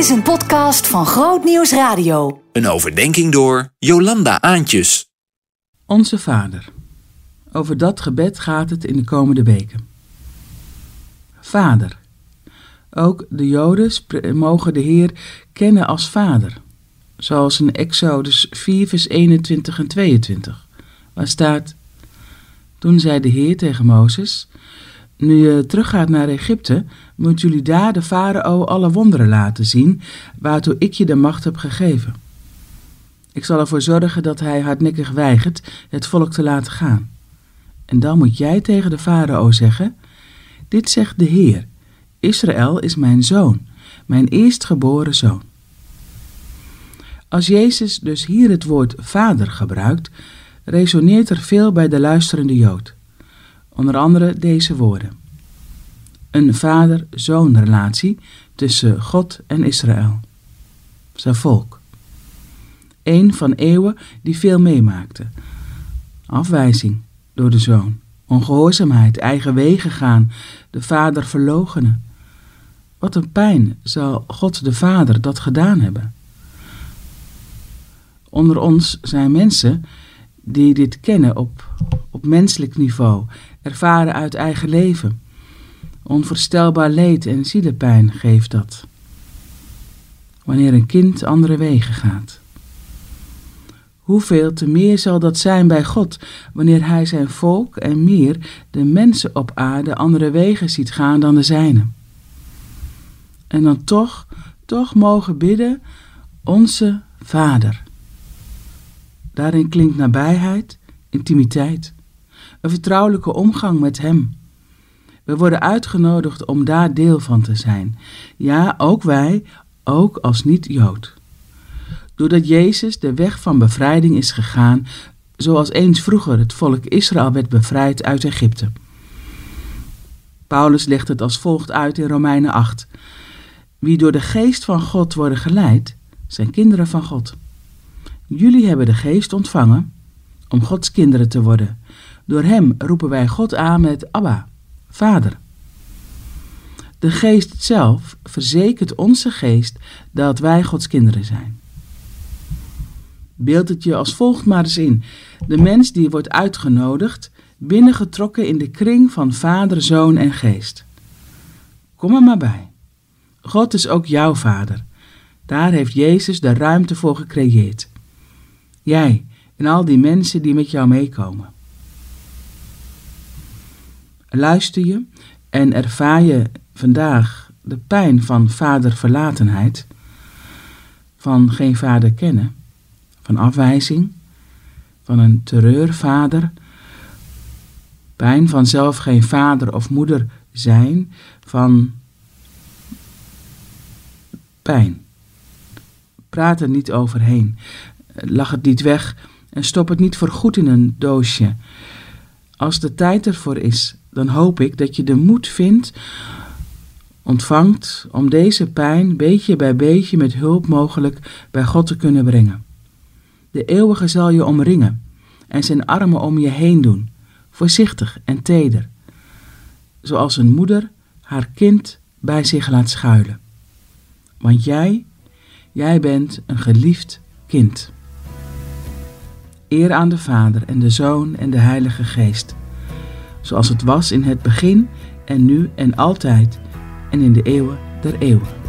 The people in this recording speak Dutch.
is een podcast van Groot Nieuws Radio. Een overdenking door Jolanda Aantjes. Onze Vader. Over dat gebed gaat het in de komende weken. Vader. Ook de Joden mogen de Heer kennen als Vader. Zoals in Exodus 4, vers 21 en 22, waar staat: Toen zei de Heer tegen Mozes: Nu je teruggaat naar Egypte, moet jullie daar de farao alle wonderen laten zien, waartoe ik je de macht heb gegeven. Ik zal ervoor zorgen dat hij hardnekkig weigert het volk te laten gaan. En dan moet jij tegen de farao zeggen: Dit zegt de Heer: Israël is mijn zoon, mijn eerstgeboren zoon. Als Jezus dus hier het woord vader gebruikt, resoneert er veel bij de luisterende Jood. Onder andere deze woorden: Een vader-zoon relatie tussen God en Israël, zijn volk. Een van eeuwen die veel meemaakte. Afwijzing door de zoon, ongehoorzaamheid, eigen wegen gaan, de vader verloochenen. Wat een pijn zal God de Vader dat gedaan hebben. Onder ons zijn mensen die dit kennen op, op menselijk niveau, ervaren uit eigen leven. Onvoorstelbaar leed en zielepijn geeft dat. Wanneer een kind andere wegen gaat. Hoeveel te meer zal dat zijn bij God wanneer Hij zijn volk en meer de mensen op aarde andere wegen ziet gaan dan de zijne. En dan toch, toch mogen bidden, onze Vader. Daarin klinkt nabijheid, intimiteit, een vertrouwelijke omgang met Hem. We worden uitgenodigd om daar deel van te zijn. Ja, ook wij, ook als niet-Jood. Doordat Jezus de weg van bevrijding is gegaan, zoals eens vroeger het volk Israël werd bevrijd uit Egypte. Paulus legt het als volgt uit in Romeinen 8. Wie door de geest van God worden geleid, zijn kinderen van God. Jullie hebben de geest ontvangen om Gods kinderen te worden. Door hem roepen wij God aan met Abba, Vader. De geest zelf verzekert onze geest dat wij Gods kinderen zijn. Beeld het je als volgt maar eens in. De mens die wordt uitgenodigd, binnengetrokken in de kring van vader, zoon en geest. Kom er maar bij. God is ook jouw vader. Daar heeft Jezus de ruimte voor gecreëerd. Jij en al die mensen die met jou meekomen. Luister je en ervaar je vandaag de pijn van vaderverlatenheid, van geen vader kennen, van afwijzing, van een terreurvader, pijn van zelf geen vader of moeder zijn, van pijn. Praat er niet overheen. Lach het niet weg en stop het niet voorgoed in een doosje. Als de tijd ervoor is, dan hoop ik dat je de moed vindt, ontvangt om deze pijn beetje bij beetje met hulp mogelijk bij God te kunnen brengen. De eeuwige zal je omringen en zijn armen om je heen doen, voorzichtig en teder, zoals een moeder haar kind bij zich laat schuilen. Want jij, jij bent een geliefd kind. Eer aan de Vader en de Zoon en de Heilige Geest, zoals het was in het begin en nu en altijd en in de eeuwen der eeuwen.